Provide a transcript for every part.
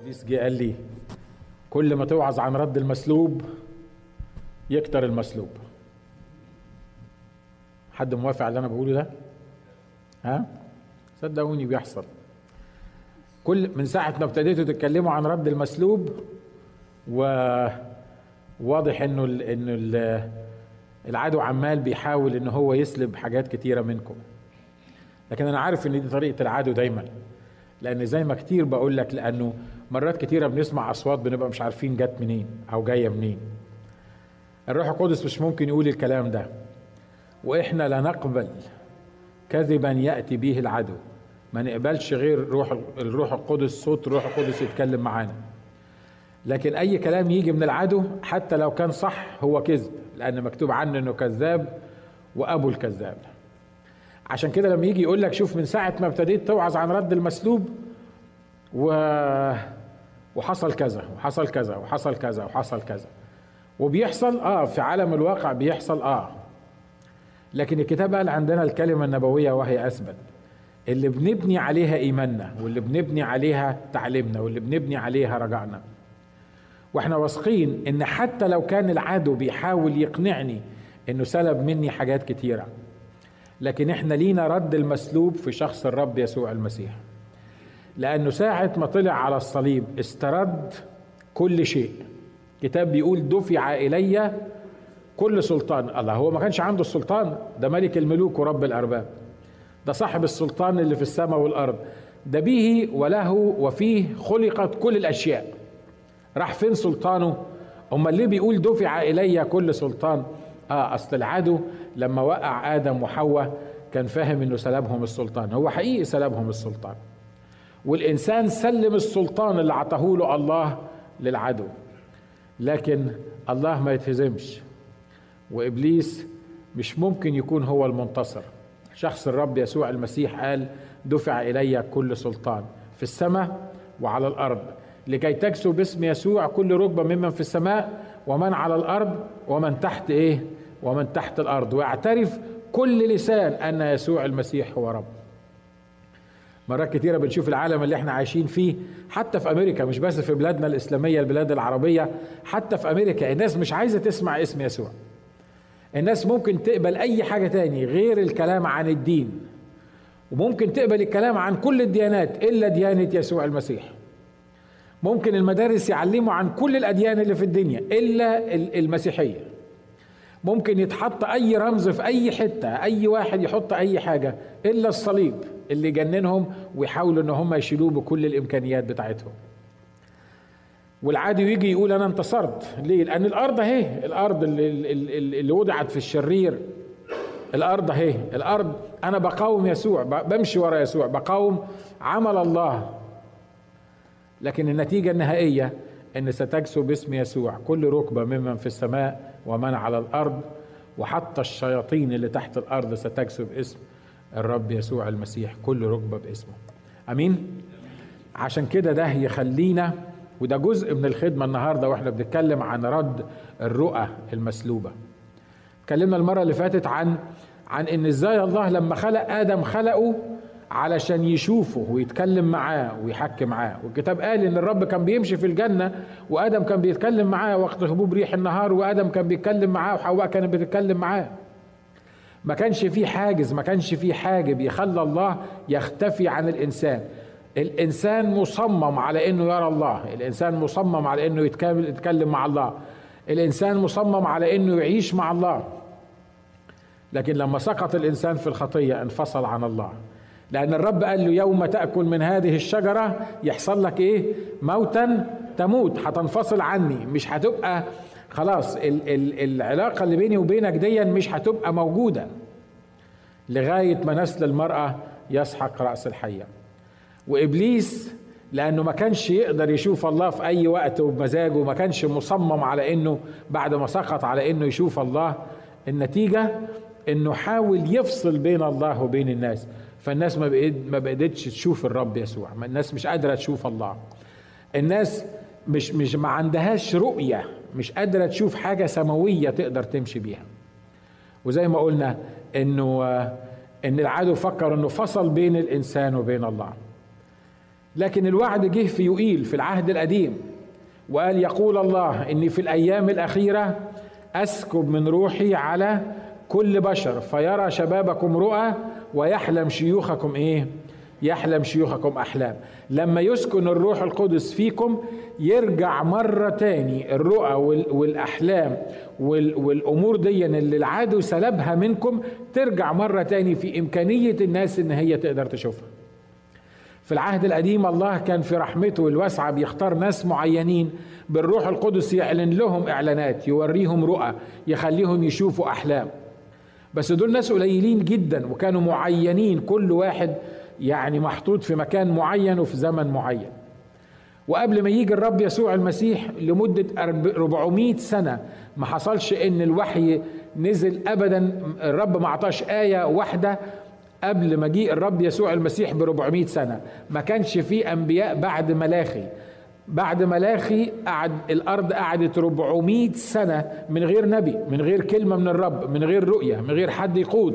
ابليس جه قال لي كل ما توعظ عن رد المسلوب يكتر المسلوب. حد موافق على اللي أنا بقوله ده؟ ها؟ صدقوني بيحصل. كل من ساعة ما ابتديتوا تتكلموا عن رد المسلوب وواضح إنه ال إنه ال العدو عمال بيحاول إن هو يسلب حاجات كتيرة منكم. لكن أنا عارف إن دي طريقة العدو دايما. لأن زي ما كتير بقول لك لأنه مرات كتيرة بنسمع أصوات بنبقى مش عارفين جت منين أو جاية منين. الروح القدس مش ممكن يقول الكلام ده. وإحنا لا نقبل كذبا يأتي به العدو. ما نقبلش غير روح الروح القدس صوت الروح القدس يتكلم معانا. لكن أي كلام يجي من العدو حتى لو كان صح هو كذب لأن مكتوب عنه إنه كذاب وأبو الكذاب. عشان كده لما يجي يقول لك شوف من ساعة ما ابتديت توعظ عن رد المسلوب و وحصل كذا وحصل كذا وحصل كذا وحصل كذا. وبيحصل آه في عالم الواقع بيحصل آه. لكن الكتاب قال عندنا الكلمة النبوية وهي أثبت. اللي بنبني عليها إيماننا واللي بنبني عليها تعليمنا واللي بنبني عليها رجعنا. وإحنا واثقين إن حتى لو كان العدو بيحاول يقنعني إنه سلب مني حاجات كتيرة لكن إحنا لينا رد المسلوب في شخص الرب يسوع المسيح. لأنه ساعة ما طلع على الصليب استرد كل شيء. كتاب بيقول دفع إلي كل سلطان. الله هو ما كانش عنده السلطان؟ ده ملك الملوك ورب الأرباب. ده صاحب السلطان اللي في السماء والأرض. ده به وله وفيه خلقت كل الأشياء. راح فين سلطانه؟ أمال ليه بيقول دفع إلي كل سلطان؟ آه أصل العدو لما وقع آدم وحواء كان فاهم إنه سلبهم السلطان. هو حقيقي سلبهم السلطان. والإنسان سلم السلطان اللي عطاه له الله للعدو. لكن الله ما يتهزمش وإبليس مش ممكن يكون هو المنتصر. شخص الرب يسوع المسيح قال دفع إلي كل سلطان في السماء وعلى الأرض لكي تكسو باسم يسوع كل ركبة ممن في السماء ومن على الأرض ومن تحت إيه؟ ومن تحت الأرض. ويعترف كل لسان أن يسوع المسيح هو رب. مرات كتيرة بنشوف العالم اللي إحنا عايشين فيه حتى في أمريكا مش بس في بلادنا الإسلامية البلاد العربية حتى في أمريكا الناس مش عايزة تسمع اسم يسوع. الناس ممكن تقبل أي حاجة تاني غير الكلام عن الدين. وممكن تقبل الكلام عن كل الديانات إلا ديانة يسوع المسيح. ممكن المدارس يعلموا عن كل الأديان اللي في الدنيا إلا المسيحية. ممكن يتحط أي رمز في أي حتة أي واحد يحط أي حاجة إلا الصليب اللي جننهم ويحاولوا إن هم يشيلوه بكل الإمكانيات بتاعتهم. والعادي يجي يقول أنا انتصرت. ليه؟ لأن الأرض أهي الأرض اللي, اللي, وضعت في الشرير. الأرض أهي الأرض أنا بقاوم يسوع بمشي ورا يسوع بقاوم عمل الله. لكن النتيجة النهائية أن ستجسو باسم يسوع كل ركبة ممن في السماء ومن على الأرض وحتى الشياطين اللي تحت الأرض ستجسو باسم الرب يسوع المسيح كل ركبة باسمه. أمين؟ عشان كده ده يخلينا وده جزء من الخدمة النهاردة وإحنا بنتكلم عن رد الرؤى المسلوبة. اتكلمنا المرة اللي فاتت عن عن إن إزاي الله لما خلق آدم خلقه علشان يشوفه ويتكلم معاه ويحكي معاه. والكتاب قال إن الرب كان بيمشي في الجنة وآدم كان بيتكلم معاه وقت هبوب ريح النهار وآدم كان بيتكلم معاه وحواء كانت بتتكلم معاه. ما كانش في حاجز ما كانش في حاجب يخلى الله يختفي عن الإنسان. الإنسان مصمم على إنه يرى الله الإنسان مصمم على إنه يتكلم مع الله. الإنسان مصمم على إنه يعيش مع الله. لكن لما سقط الإنسان في الخطية انفصل عن الله. لأن الرب قال له يوم تأكل من هذه الشجرة يحصل لك إيه؟ موتا تموت هتنفصل عني مش هتبقى خلاص ال ال العلاقة اللي بيني وبينك دي مش هتبقى موجودة. لغاية ما نسل المرأة يسحق رأس الحية. وإبليس لأنه ما كانش يقدر يشوف الله في أي وقت وبمزاجه ما كانش مصمم على إنه بعد ما سقط على إنه يشوف الله النتيجة إنه حاول يفصل بين الله وبين الناس. فالناس ما بقيت ما بقتش تشوف الرب يسوع. الناس مش قادرة تشوف الله. الناس مش مش ما عندهاش رؤية. مش قادرة تشوف حاجة سماوية تقدر تمشي بيها. وزي ما قلنا إنه إن العدو فكر إنه فصل بين الإنسان وبين الله. لكن الوعد جه في يوئيل في العهد القديم وقال يقول الله إني في الأيام الأخيرة أسكب من روحي على كل بشر فيرى شبابكم رؤى ويحلم شيوخكم إيه؟ يحلم شيوخكم أحلام. لما يسكن الروح القدس فيكم يرجع مرة تاني الرؤى والأحلام والأمور دي اللي العدو سلبها منكم ترجع مرة تاني في إمكانية الناس إن هي تقدر تشوفها. في العهد القديم الله كان في رحمته الواسعة بيختار ناس معينين بالروح القدس يعلن لهم إعلانات يوريهم رؤى يخليهم يشوفوا أحلام. بس دول ناس قليلين جدا وكانوا معينين كل واحد يعني محطوط في مكان معين وفي زمن معين. وقبل ما يجي الرب يسوع المسيح لمدة 400 سنة ما حصلش إن الوحي نزل ابدا. الرب ما عطاش آية واحدة قبل جه الرب يسوع المسيح ب 400 سنة. ما كانش في أنبياء بعد ملاخي. بعد ملاخي قعد الأرض قعدت 400 سنة من غير نبي من غير كلمة من الرب من غير رؤية من غير حد يقود.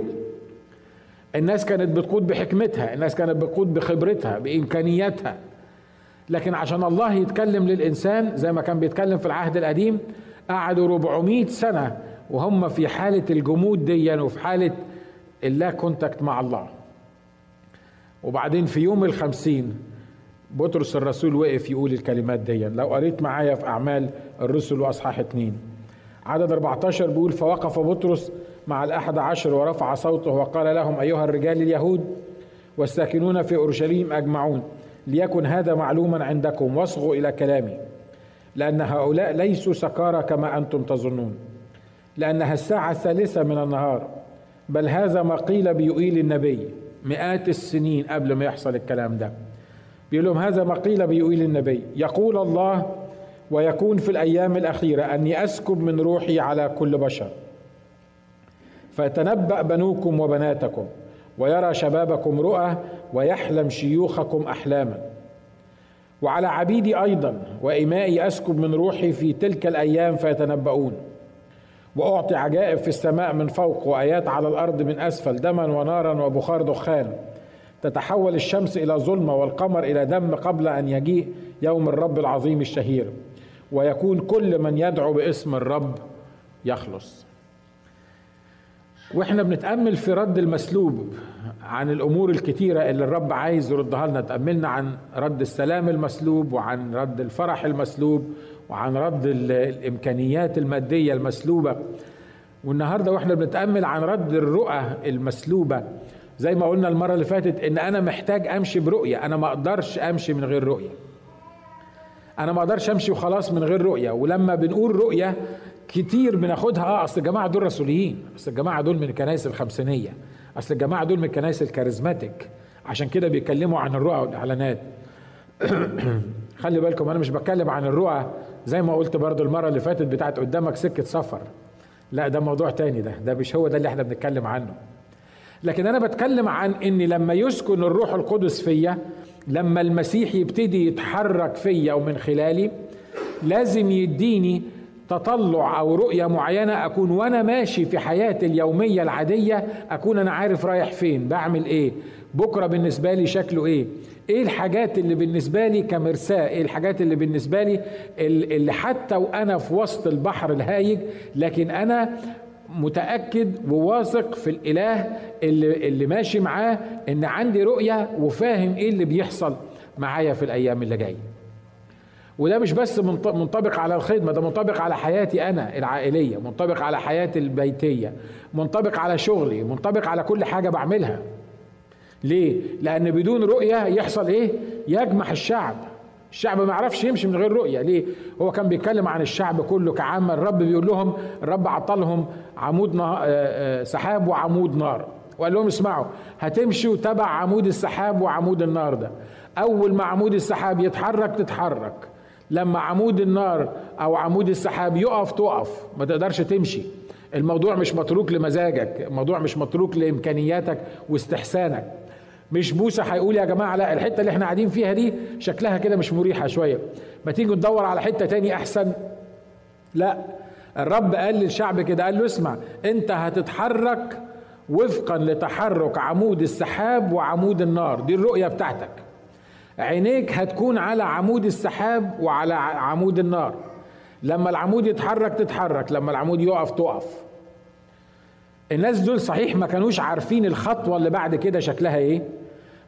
الناس كانت بتقود بحكمتها الناس كانت بتقود بخبرتها بإمكانياتها. لكن عشان الله يتكلم للإنسان زي ما كان بيتكلم في العهد القديم قعدوا 400 سنة وهم في حالة الجمود دي وفي حالة اللا contact مع الله. وبعدين في يوم الخمسين بطرس الرسول وقف يقول الكلمات دي. لو قريت معايا في أعمال الرسل وأصحاح اتنين. عدد 14 بيقول فوقف بطرس مع الأحد عشر ورفع صوته وقال لهم أيها الرجال اليهود والساكنون في أورشليم أجمعون ليكن هذا معلوما عندكم واصغوا إلى كلامي. لأن هؤلاء ليسوا سكارى كما أنتم تظنون. لأنها الساعة الثالثة من النهار بل هذا ما قيل بيقيل النبي مئات السنين قبل ما يحصل الكلام ده. بيقول لهم هذا ما قيل بيقيل النبي. يقول الله ويكون في الأيام الأخيرة أني أسكب من روحي على كل بشر. فيتنبأ بنوكم وبناتكم ويرى شبابكم رؤى ويحلم شيوخكم أحلاما. وعلى عبيدي أيضا وإمائي أسكب من روحي في تلك الأيام فيتنبؤون. وأعطي عجائب في السماء من فوق وآيات على الأرض من أسفل دما ونارا وبخار دخان. تتحول الشمس إلى ظلمة والقمر إلى دم قبل أن يجيء يوم الرب العظيم الشهير. ويكون كل من يدعو باسم الرب يخلص. وإحنا بنتأمل في رد المسلوب عن الأمور الكتيرة اللي الرب عايز يردها لنا. تأملنا عن رد السلام المسلوب وعن رد الفرح المسلوب وعن رد الإمكانيات المادية المسلوبة. والنهاردة وإحنا بنتأمل عن رد الرؤى المسلوبة. زي ما قلنا المرة اللي فاتت إن أنا محتاج أمشي برؤية. أنا ما أقدرش أمشي من غير رؤية. أنا ما أقدرش أمشي وخلاص من غير رؤية. ولما بنقول رؤية كتير بناخدها آه أصل الجماعة دول رسوليين. أصل الجماعة دول من الكنائس الخمسينية. أصل الجماعة دول من الكنائس الكاريزماتيك. عشان كده بيتكلموا عن الرؤى والإعلانات. خلي بالكم أنا مش بتكلم عن الرؤى زي ما قلت برضو المرة اللي فاتت بتاعت قدامك سكة سفر. لا ده موضوع تاني ده. ده مش هو ده اللي إحنا بنتكلم عنه. لكن أنا بتكلم عن إن لما يسكن الروح القدس فيا لما المسيح يبتدي يتحرك فيا ومن خلالي لازم يديني تطلع أو رؤية معينة أكون وأنا ماشي في حياتي اليومية العادية أكون أنا عارف رايح فين بعمل إيه بكرة بالنسبة لي شكله إيه إيه الحاجات اللي بالنسبة لي كمرساة إيه الحاجات اللي بالنسبة لي اللي حتى وأنا في وسط البحر الهايج لكن أنا متأكد وواثق في الإله اللي, اللي ماشي معاه إن عندي رؤية وفاهم إيه اللي بيحصل معايا في الأيام اللي جاية. وده مش بس منطبق على الخدمة ده منطبق على حياتي أنا العائلية منطبق على حياتي البيتية منطبق على شغلي منطبق على كل حاجة بعملها. ليه؟ لأن بدون رؤية يحصل إيه؟ يجمح الشعب. الشعب ما يعرفش يمشي من غير رؤية. ليه؟ هو كان بيتكلم عن الشعب كله كعامه الرب بيقول لهم الرب عطلهم عمود آه، آه، سحاب وعمود نار. وقال لهم اسمعوا هتمشوا تبع عمود السحاب وعمود النار ده. أول ما عمود السحاب يتحرك تتحرك. لما عمود النار أو عمود السحاب يقف تقف. ما تقدرش تمشي. الموضوع مش متروك لمزاجك الموضوع مش متروك لإمكانياتك واستحسانك. مش موسى هيقول يا جماعة لا الحتة اللي إحنا قاعدين فيها دي شكلها كده مش مريحة شوية. ما تيجي ندور على حتة تاني أحسن؟ لا الرب قال للشعب كده قال له اسمع أنت هتتحرك وفقا لتحرك عمود السحاب وعمود النار. دي الرؤية بتاعتك. عينيك هتكون على عمود السحاب وعلى عمود النار. لما العمود يتحرك تتحرك لما العمود يقف تقف. الناس دول صحيح ما كانوش عارفين الخطوة اللي بعد كده شكلها إيه؟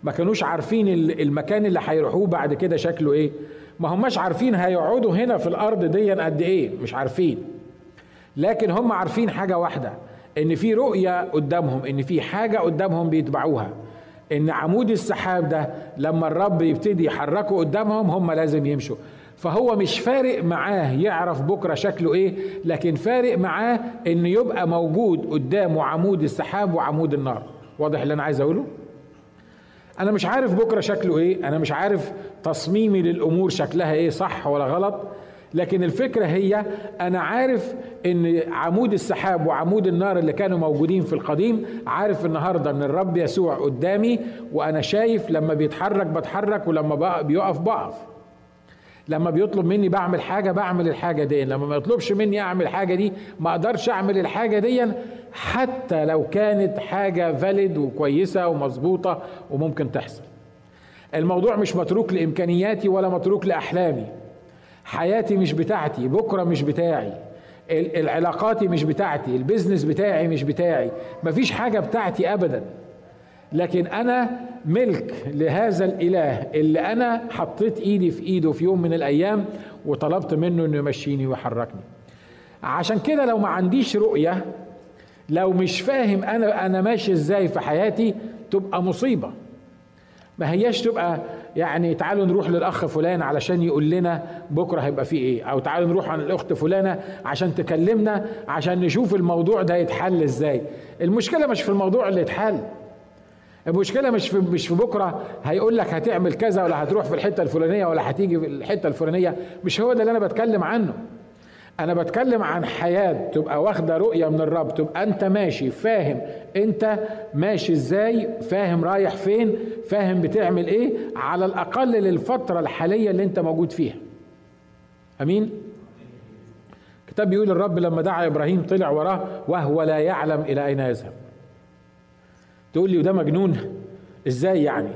ما كانوش عارفين المكان اللي هيروحوه بعد كده شكله إيه. ما هماش عارفين هيقعدوا هنا في الأرض دي قد إيه. مش عارفين. لكن هم عارفين حاجة واحدة إن في رؤية قدامهم إن في حاجة قدامهم بيتبعوها. إن عمود السحاب ده لما الرب يبتدي يحركه قدامهم هم لازم يمشوا. فهو مش فارق معاه يعرف بكرة شكله إيه لكن فارق معاه إن يبقى موجود قدامه عمود السحاب وعمود النار. واضح اللي أنا عايز أقوله؟ أنا مش عارف بكرة شكله إيه أنا مش عارف تصميمي للأمور شكلها إيه صح ولا غلط. لكن الفكرة هي أنا عارف إن عمود السحاب وعمود النار اللي كانوا موجودين في القديم عارف النهاردة إن الرب يسوع قدامي وأنا شايف لما بيتحرك بتحرك ولما بيقف بقف. لما بيطلب مني بعمل حاجة بعمل الحاجة دي. لما ما يطلبش مني أعمل حاجة دي ما أقدرش أعمل الحاجة دي. حتى لو كانت حاجة فاليد وكويسة ومظبوطة وممكن تحصل. الموضوع مش متروك لإمكانياتي ولا متروك لأحلامي. حياتي مش بتاعتي بكرة مش بتاعي. العلاقاتي مش بتاعتي البيزنس بتاعي مش بتاعي. مفيش حاجة بتاعتي ابدا. لكن أنا ملك لهذا الإله اللي أنا حطيت إيدي في إيده في يوم من الأيام وطلبت منه إنه يمشيني ويحركني. عشان كده لو ما عنديش رؤية لو مش فاهم أنا أنا ماشي إزاي في حياتي تبقى مصيبة. ما هياش تبقى يعني تعالوا نروح للأخ فلان علشان يقول لنا بكرة هيبقى فيه إيه. أو تعالوا نروح عن الأخت فلانة عشان تكلمنا عشان نشوف الموضوع ده يتحل إزاي. المشكلة مش في الموضوع اللي يتحل. المشكلة مش في مش في بكرة. هيقول لك هتعمل كذا ولا هتروح في الحتة الفلانية ولا هتيجي في الحتة الفلانية. مش هو ده اللي أنا بتكلم عنه. أنا بتكلم عن حياة تبقى واخدة رؤية من الرب. تبقى أنت ماشي فاهم. أنت ماشي إزاي؟ فاهم رايح فين؟ فاهم بتعمل إيه؟ على الأقل للفترة الحالية اللي أنت موجود فيها. أمين؟ الكتاب بيقول الرب لما دعا إبراهيم طلع وراه وهو لا يعلم إلى أين يذهب. تقول لي وده مجنون؟ إزاي يعني؟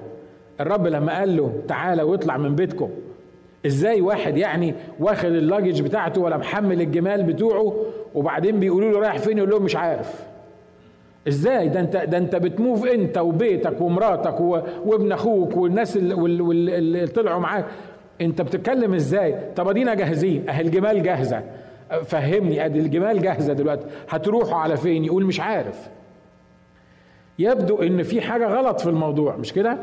الرب لما قال له تعالى واطلع من بيتكم إزاي واحد يعني واخد اللاجج بتاعته ولا محمل الجمال بتوعه وبعدين بيقولوا له رايح فين يقول لهم مش عارف؟ إزاي؟ ده انت ده أنت بتموف أنت وبيتك ومراتك وابن أخوك والناس اللي طلعوا معاك. أنت بتتكلم إزاي؟ طب أدينا جاهزين. اهي الجمال جاهزة. فهمني أدي الجمال جاهزة دلوقتي. هتروحوا على فين؟ يقول مش عارف. يبدو إن في حاجة غلط في الموضوع مش كده؟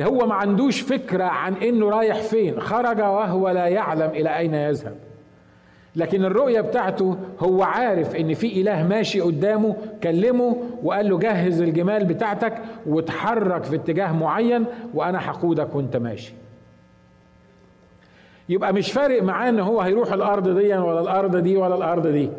هو ما عندوش فكرة عن إنه رايح فين خرج وهو لا يعلم إلى أين يذهب. لكن الرؤية بتاعته هو عارف إن في إله ماشي قدامه كلمه وقال له جهز الجمال بتاعتك وتحرك في اتجاه معين وأنا هقودك وأنت ماشي. يبقى مش فارق معاه إن هو هيروح الأرض دي ولا الأرض دي ولا الأرض دي.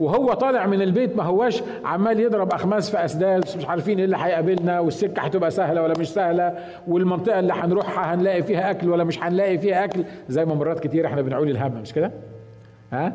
وهو طالع من البيت ما هواش عمال يضرب أخماس في اسداس مش عارفين إيه اللي هيقابلنا والسكة هتبقى سهلة ولا مش سهلة والمنطقة اللي هنروحها هنلاقي فيها أكل ولا مش هنلاقي فيها أكل زي ما مرات كتير إحنا بنعول الهم مش كده؟ ها؟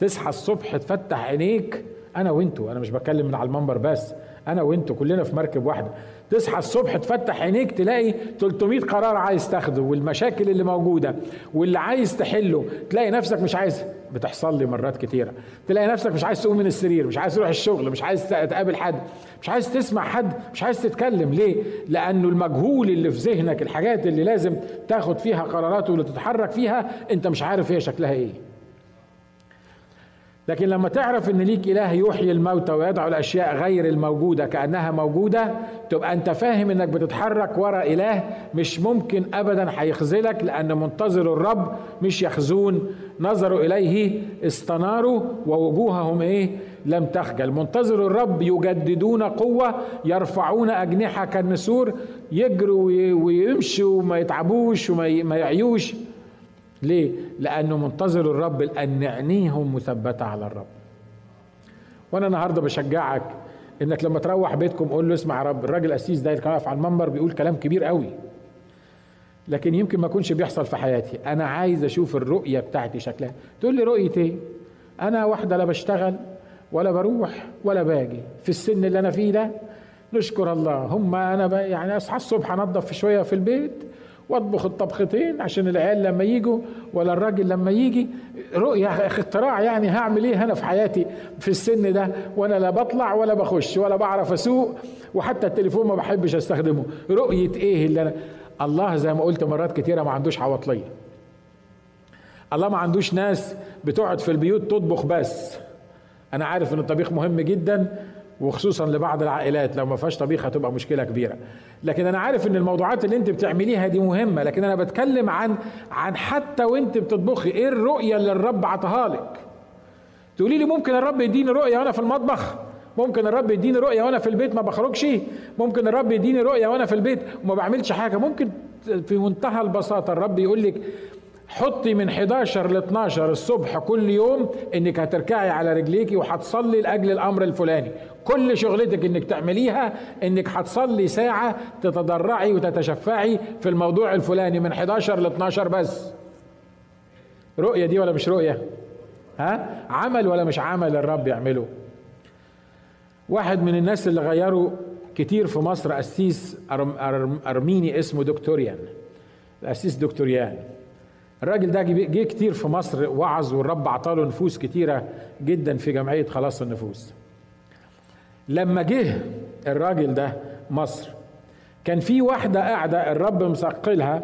تصحى الصبح تفتح عينيك أنا وأنتوا أنا مش بتكلم من على المنبر بس أنا وأنتوا كلنا في مركب واحدة تصحى الصبح تفتح عينيك تلاقي 300 قرار عايز تاخده والمشاكل اللي موجودة واللي عايز تحله. تلاقي نفسك مش عايز بتحصل لي مرات كتيرة. تلاقي نفسك مش عايز تقوم من السرير مش عايز تروح الشغل مش عايز تقابل حد مش عايز تسمع حد مش عايز تتكلم. ليه؟ لأنه المجهول اللي في ذهنك الحاجات اللي لازم تاخد فيها قرارات واللي تتحرك فيها أنت مش عارف هي شكلها إيه. لكن لما تعرف إن ليك إله يحيي الموتى ويدعو الأشياء غير الموجودة كأنها موجودة تبقى أنت فاهم إنك بتتحرك ورا إله مش ممكن ابدا هيخذلك لأن منتظر الرب مش يخزون. نظروا إليه استناروا ووجوههم إيه؟ لم تخجل. منتظر الرب يجددون قوة يرفعون أجنحة كالنسور يجروا ويمشوا وما يتعبوش وما يعيوش. ليه؟ لأنه منتظر الرب لأن عينيهم مثبتة على الرب. وأنا النهارده بشجعك إنك لما تروح بيتكم قول له اسمع يا رب الراجل القسيس ده اللي كان واقف على المنبر بيقول كلام كبير قوي. لكن يمكن ما يكونش بيحصل في حياتي، أنا عايز أشوف الرؤية بتاعتي شكلها. تقول لي رؤية إيه؟ أنا واحدة لا بشتغل ولا بروح ولا باجي في السن اللي أنا فيه ده نشكر الله هم أنا يعني أصحى الصبح أنظف شوية في البيت واطبخ الطبختين عشان العيال لما يجوا ولا الراجل لما يجي. رؤية اختراع يعني هعمل إيه أنا في حياتي في السن ده؟ وأنا لا بطلع ولا بخش ولا بعرف أسوق وحتى التليفون ما بحبش أستخدمه. رؤية إيه اللي أنا؟ الله زي ما قلت مرات كتيرة ما عندوش عواطلية. الله ما عندوش ناس بتقعد في البيوت تطبخ بس. أنا عارف إن الطبيخ مهم جدا وخصوصا لبعض العائلات لو ما فيهاش طبيخ هتبقى مشكلة كبيرة. لكن أنا عارف إن الموضوعات اللي أنت بتعمليها دي مهمة لكن أنا بتكلم عن عن حتى وأنت بتطبخي إيه الرؤية اللي الرب عطاها لك؟ تقولي لي ممكن الرب يديني رؤية وأنا في المطبخ؟ ممكن الرب يديني رؤية وأنا في البيت ما بخرجش؟ ممكن الرب يديني رؤية وأنا في البيت وما بعملش حاجة؟ ممكن في منتهى البساطة الرب يقول لك حطي من 11 ل 12 الصبح كل يوم إنك هتركعي على رجليكي وهتصلي لأجل الأمر الفلاني. كل شغلتك إنك تعمليها إنك هتصلي ساعة تتضرعي وتتشفعي في الموضوع الفلاني من 11 ل 12 بس. رؤية دي ولا مش رؤية؟ ها؟ عمل ولا مش عمل الرب يعمله. واحد من الناس اللي غيروا كتير في مصر قسيس أرميني اسمه دكتوريان. القسيس دكتوريان. الراجل ده جه كتير في مصر وعظ والرب عطاله نفوس كتيرة جدا في جمعية خلاص النفوس. لما جه الراجل ده مصر كان في واحدة قاعدة الرب مثقلها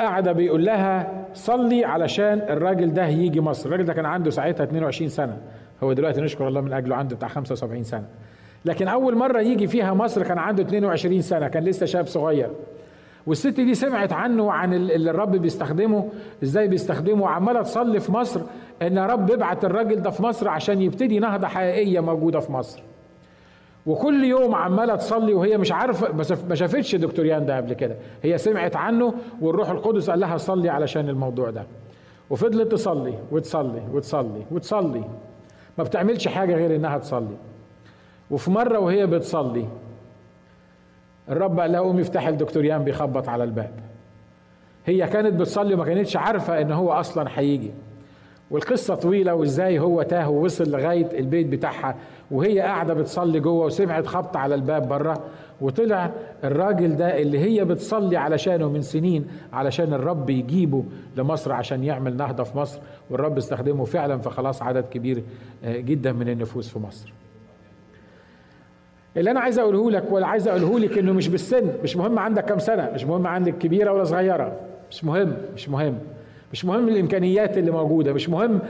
قاعدة بيقول لها صلي علشان الراجل ده يجي مصر. الراجل ده كان عنده ساعتها 22 سنة. هو دلوقتي نشكر الله من أجله عنده بتاع 75 سنة. لكن أول مرة يجي فيها مصر كان عنده 22 سنة كان لسه شاب صغير. والست دي سمعت عنه وعن اللي الرب بيستخدمه. إزاي بيستخدمه؟ وعماله تصلي في مصر ان رب ابعت الراجل ده في مصر عشان يبتدي نهضة حقيقية موجودة في مصر. وكل يوم عمالة تصلي وهي مش عارفة بس ما شافتش دكتور يان ده قبل كده. هي سمعت عنه والروح القدس قال لها صلي علشان الموضوع ده. وفضلت تصلي وتصلي وتصلي وتصلي. ما بتعملش حاجة غير إنها تصلي. وفي مرة وهي بتصلي الرب قال لها قومي افتحي الدكتور يان بيخبط على الباب. هي كانت بتصلي وما كانتش عارفة إن هو أصلا هيجي. والقصة طويلة وإزاي هو تاه ووصل لغاية البيت بتاعها. وهي قاعدة بتصلي جوه وسمعت خبط على الباب بره وطلع الراجل ده اللي هي بتصلي علشانه من سنين علشان الرب يجيبه لمصر عشان يعمل نهضة في مصر. والرب استخدمه فعلا فخلاص عدد كبير آه، جدا من النفوس في مصر. اللي أنا عايز أقوله لك ولا عايز أقوله لك إنه مش بالسن مش مهم عندك كام سنة مش مهم عندك كبيرة ولا صغيرة مش مهم مش مهم مش مهم الإمكانيات اللي موجودة مش مهم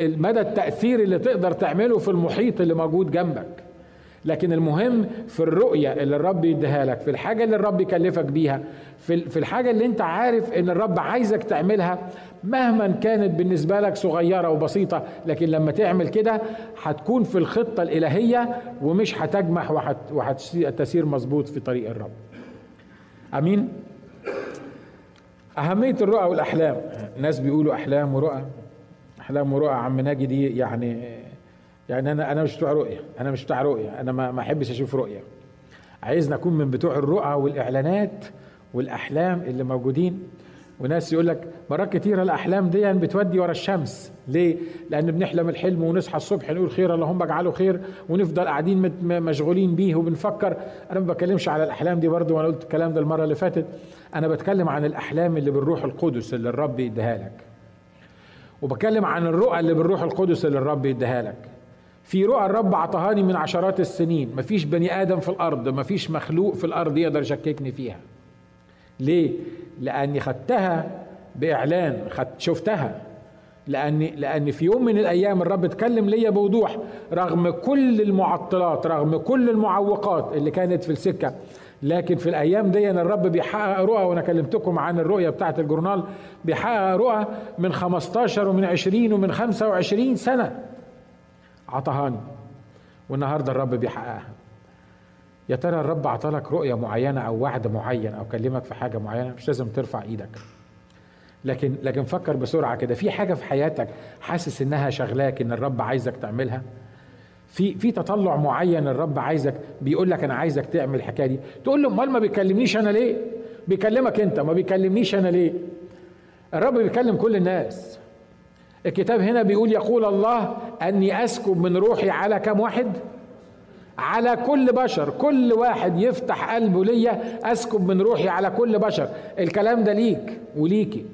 مدى التأثير اللي تقدر تعمله في المحيط اللي موجود جنبك. لكن المهم في الرؤية اللي الرب يديها لك في الحاجة اللي الرب يكلفك بيها في الحاجة اللي أنت عارف إن الرب عايزك تعملها مهما كانت بالنسبة لك صغيرة وبسيطة لكن لما تعمل كده هتكون في الخطة الإلهية ومش هتجمح وهتسير مظبوط في طريق الرب. آمين؟ أهمية الرؤى والأحلام. ناس بيقولوا أحلام ورؤى. أحلام ورؤى عم ناجي دي يعني يعني أنا أنا مش بتوع رؤية. أنا مش بتاع رؤية. أنا ما أحبش أشوف رؤية. عايزنا أكون من بتوع الرؤى والإعلانات والأحلام اللي موجودين. وناس يقول لك مرات كتيرة الأحلام دي بتودي ورا الشمس. ليه؟ لأن بنحلم الحلم ونصحى الصبح نقول خير اللهم اجعله خير ونفضل قاعدين مشغولين بيه وبنفكر. أنا ما بتكلمش على الأحلام دي برضو وأنا قلت الكلام ده المرة اللي فاتت. أنا بتكلم عن الأحلام اللي بالروح القدس اللي الرب يديها لك. وبتكلم عن الرؤى اللي بالروح القدس اللي الرب يديها لك. في رؤى الرب عطهاني من عشرات السنين. مفيش بني آدم في الأرض مفيش مخلوق في الأرض يقدر يشككني فيها. ليه؟ لأني خدتها بإعلان خدت شفتها. لأن لأن في يوم من الأيام الرب اتكلم ليا بوضوح رغم كل المعطلات رغم كل المعوقات اللي كانت في السكة. لكن في الأيام دي أن الرب بيحقق رؤى وأنا كلمتكم عن الرؤية بتاعة الجورنال بيحقق رؤى من 15 ومن 20 ومن 25 سنة. عطهاني. والنهاردة الرب بيحققها. يا ترى الرب عطالك رؤية معينة أو وعد معين أو كلمك في حاجة معينة مش لازم ترفع إيدك لكن لكن فكر بسرعة كده في حاجة في حياتك حاسس إنها شغلاك إن الرب عايزك تعملها في في تطلع معين الرب عايزك بيقول لك أنا عايزك تعمل الحكاية دي تقول له أمال ما بيكلمنيش أنا ليه؟ بيكلمك أنت ما بيكلمنيش أنا ليه؟ الرب بيكلم كل الناس الكتاب هنا بيقول يقول الله أني أسكب من روحي على كم واحد؟ على كل بشر كل واحد يفتح قلبه ليا أسكب من روحي على كل بشر. الكلام ده ليك وليكي.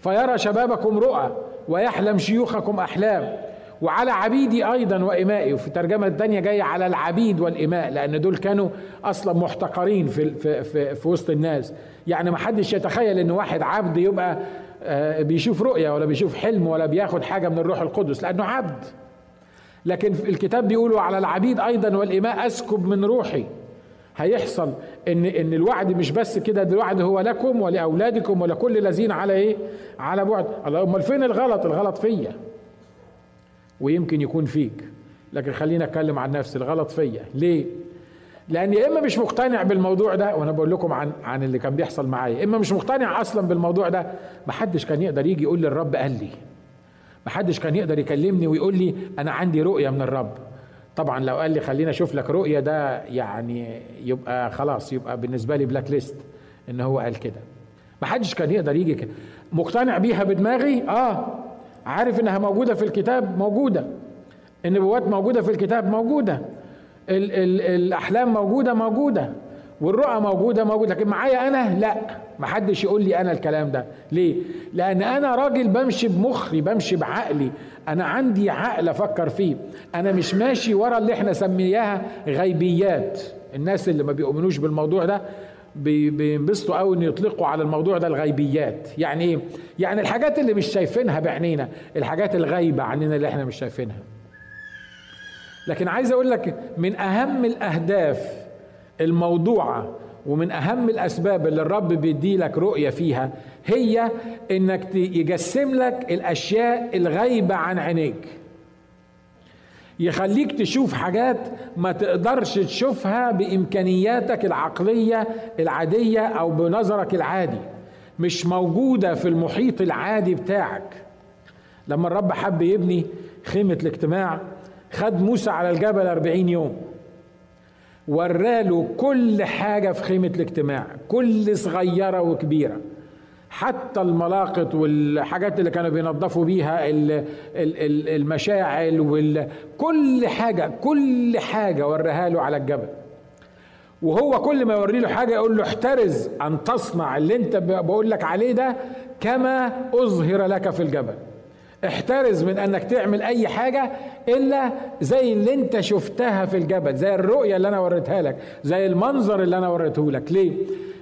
فيرى شبابكم رؤى ويحلم شيوخكم أحلام. وعلى عبيدي أيضا وإمائي. وفي الترجمة الثانية جاية على العبيد والإماء لأن دول كانوا أصلا محتقرين في في في, في وسط الناس. يعني ما حدش يتخيل إن واحد عبد يبقى آه، بيشوف رؤيه ولا بيشوف حلم ولا بياخد حاجة من الروح القدس لأنه عبد. لكن الكتاب بيقولوا على العبيد أيضا والإماء أسكب من روحي. هيحصل إن إن الوعد مش بس كده الوعد هو لكم ولأولادكم ولكل الذين على إيه على بعد. الله أمال فين الغلط؟ الغلط فيا. ويمكن يكون فيك. لكن خلينا أتكلم عن نفسي الغلط فيا. ليه؟ لأن يا إما مش مقتنع بالموضوع ده وأنا بقول لكم عن عن اللي كان بيحصل معايا. إما مش مقتنع أصلا بالموضوع ده. ما حدش كان يقدر يجي يقول لي الرب قال لي. ما حدش كان يقدر يكلمني ويقول لي أنا عندي رؤية من الرب. طبعا لو قال لي خليني أشوف لك رؤية ده يعني يبقى خلاص يبقى بالنسبة لي بلاك ليست إن هو قال كده. ما حدش كان يقدر يجي كده. مقتنع بيها بدماغي؟ آه. عارف إنها موجودة في الكتاب؟ موجودة. النبوات موجودة في الكتاب؟ موجودة. ال ال الأحلام موجودة؟ موجودة. والرؤى موجودة موجودة لكن معايا أنا؟ لا. ما حدش يقول لي أنا الكلام ده. ليه؟ لأن أنا راجل بمشي بمخي بمشي بعقلي. أنا عندي عقل أفكر فيه. أنا مش ماشي ورا اللي إحنا سميناها غيبيات. الناس اللي ما بيؤمنوش بالموضوع ده بينبسطوا قوي ان يطلقوا على الموضوع ده الغيبيات. يعني إيه؟ يعني الحاجات اللي مش شايفينها بعينينا الحاجات الغايبة عننا اللي إحنا مش شايفينها. لكن عايز أقول لك من أهم الأهداف الموضوعه ومن أهم الأسباب اللي الرب بيدي لك رؤية فيها هي إنك يجسم لك الأشياء الغايبة عن عينيك. يخليك تشوف حاجات ما تقدرش تشوفها بإمكانياتك العقلية العادية أو بنظرك العادي. مش موجودة في المحيط العادي بتاعك. لما الرب حب يبني خيمة الاجتماع خد موسى على الجبل أربعين يوم. وراله كل حاجة في خيمة الاجتماع كل صغيرة وكبيرة. حتى الملاقط والحاجات اللي كانوا بينظفوا بيها المشاعل وكل حاجة كل حاجة وراها له على الجبل. وهو كل ما يوري له حاجة يقول له احترز أن تصنع اللي أنت بقول لك عليه ده كما أظهر لك في الجبل. احترز من انك تعمل اي حاجة إلا زي اللي انت شفتها في الجبل زي الرؤية اللي أنا وريتها لك زي المنظر اللي أنا وريته لك. ليه؟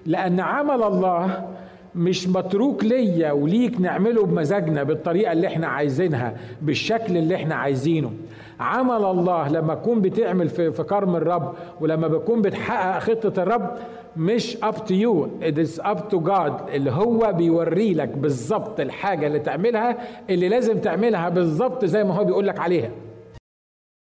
لأن عمل الله مش متروك ليا وليك نعمله بمزاجنا بالطريقة اللي إحنا عايزينها بالشكل اللي إحنا عايزينه. عمل الله لما تكون بتعمل في, في كرم الرب ولما بتكون بتحقق خطة الرب مش up to you it is up to God اللي هو بيوري لك بالظبط الحاجة اللي تعملها اللي لازم تعملها بالظبط زي ما هو بيقول لك عليها.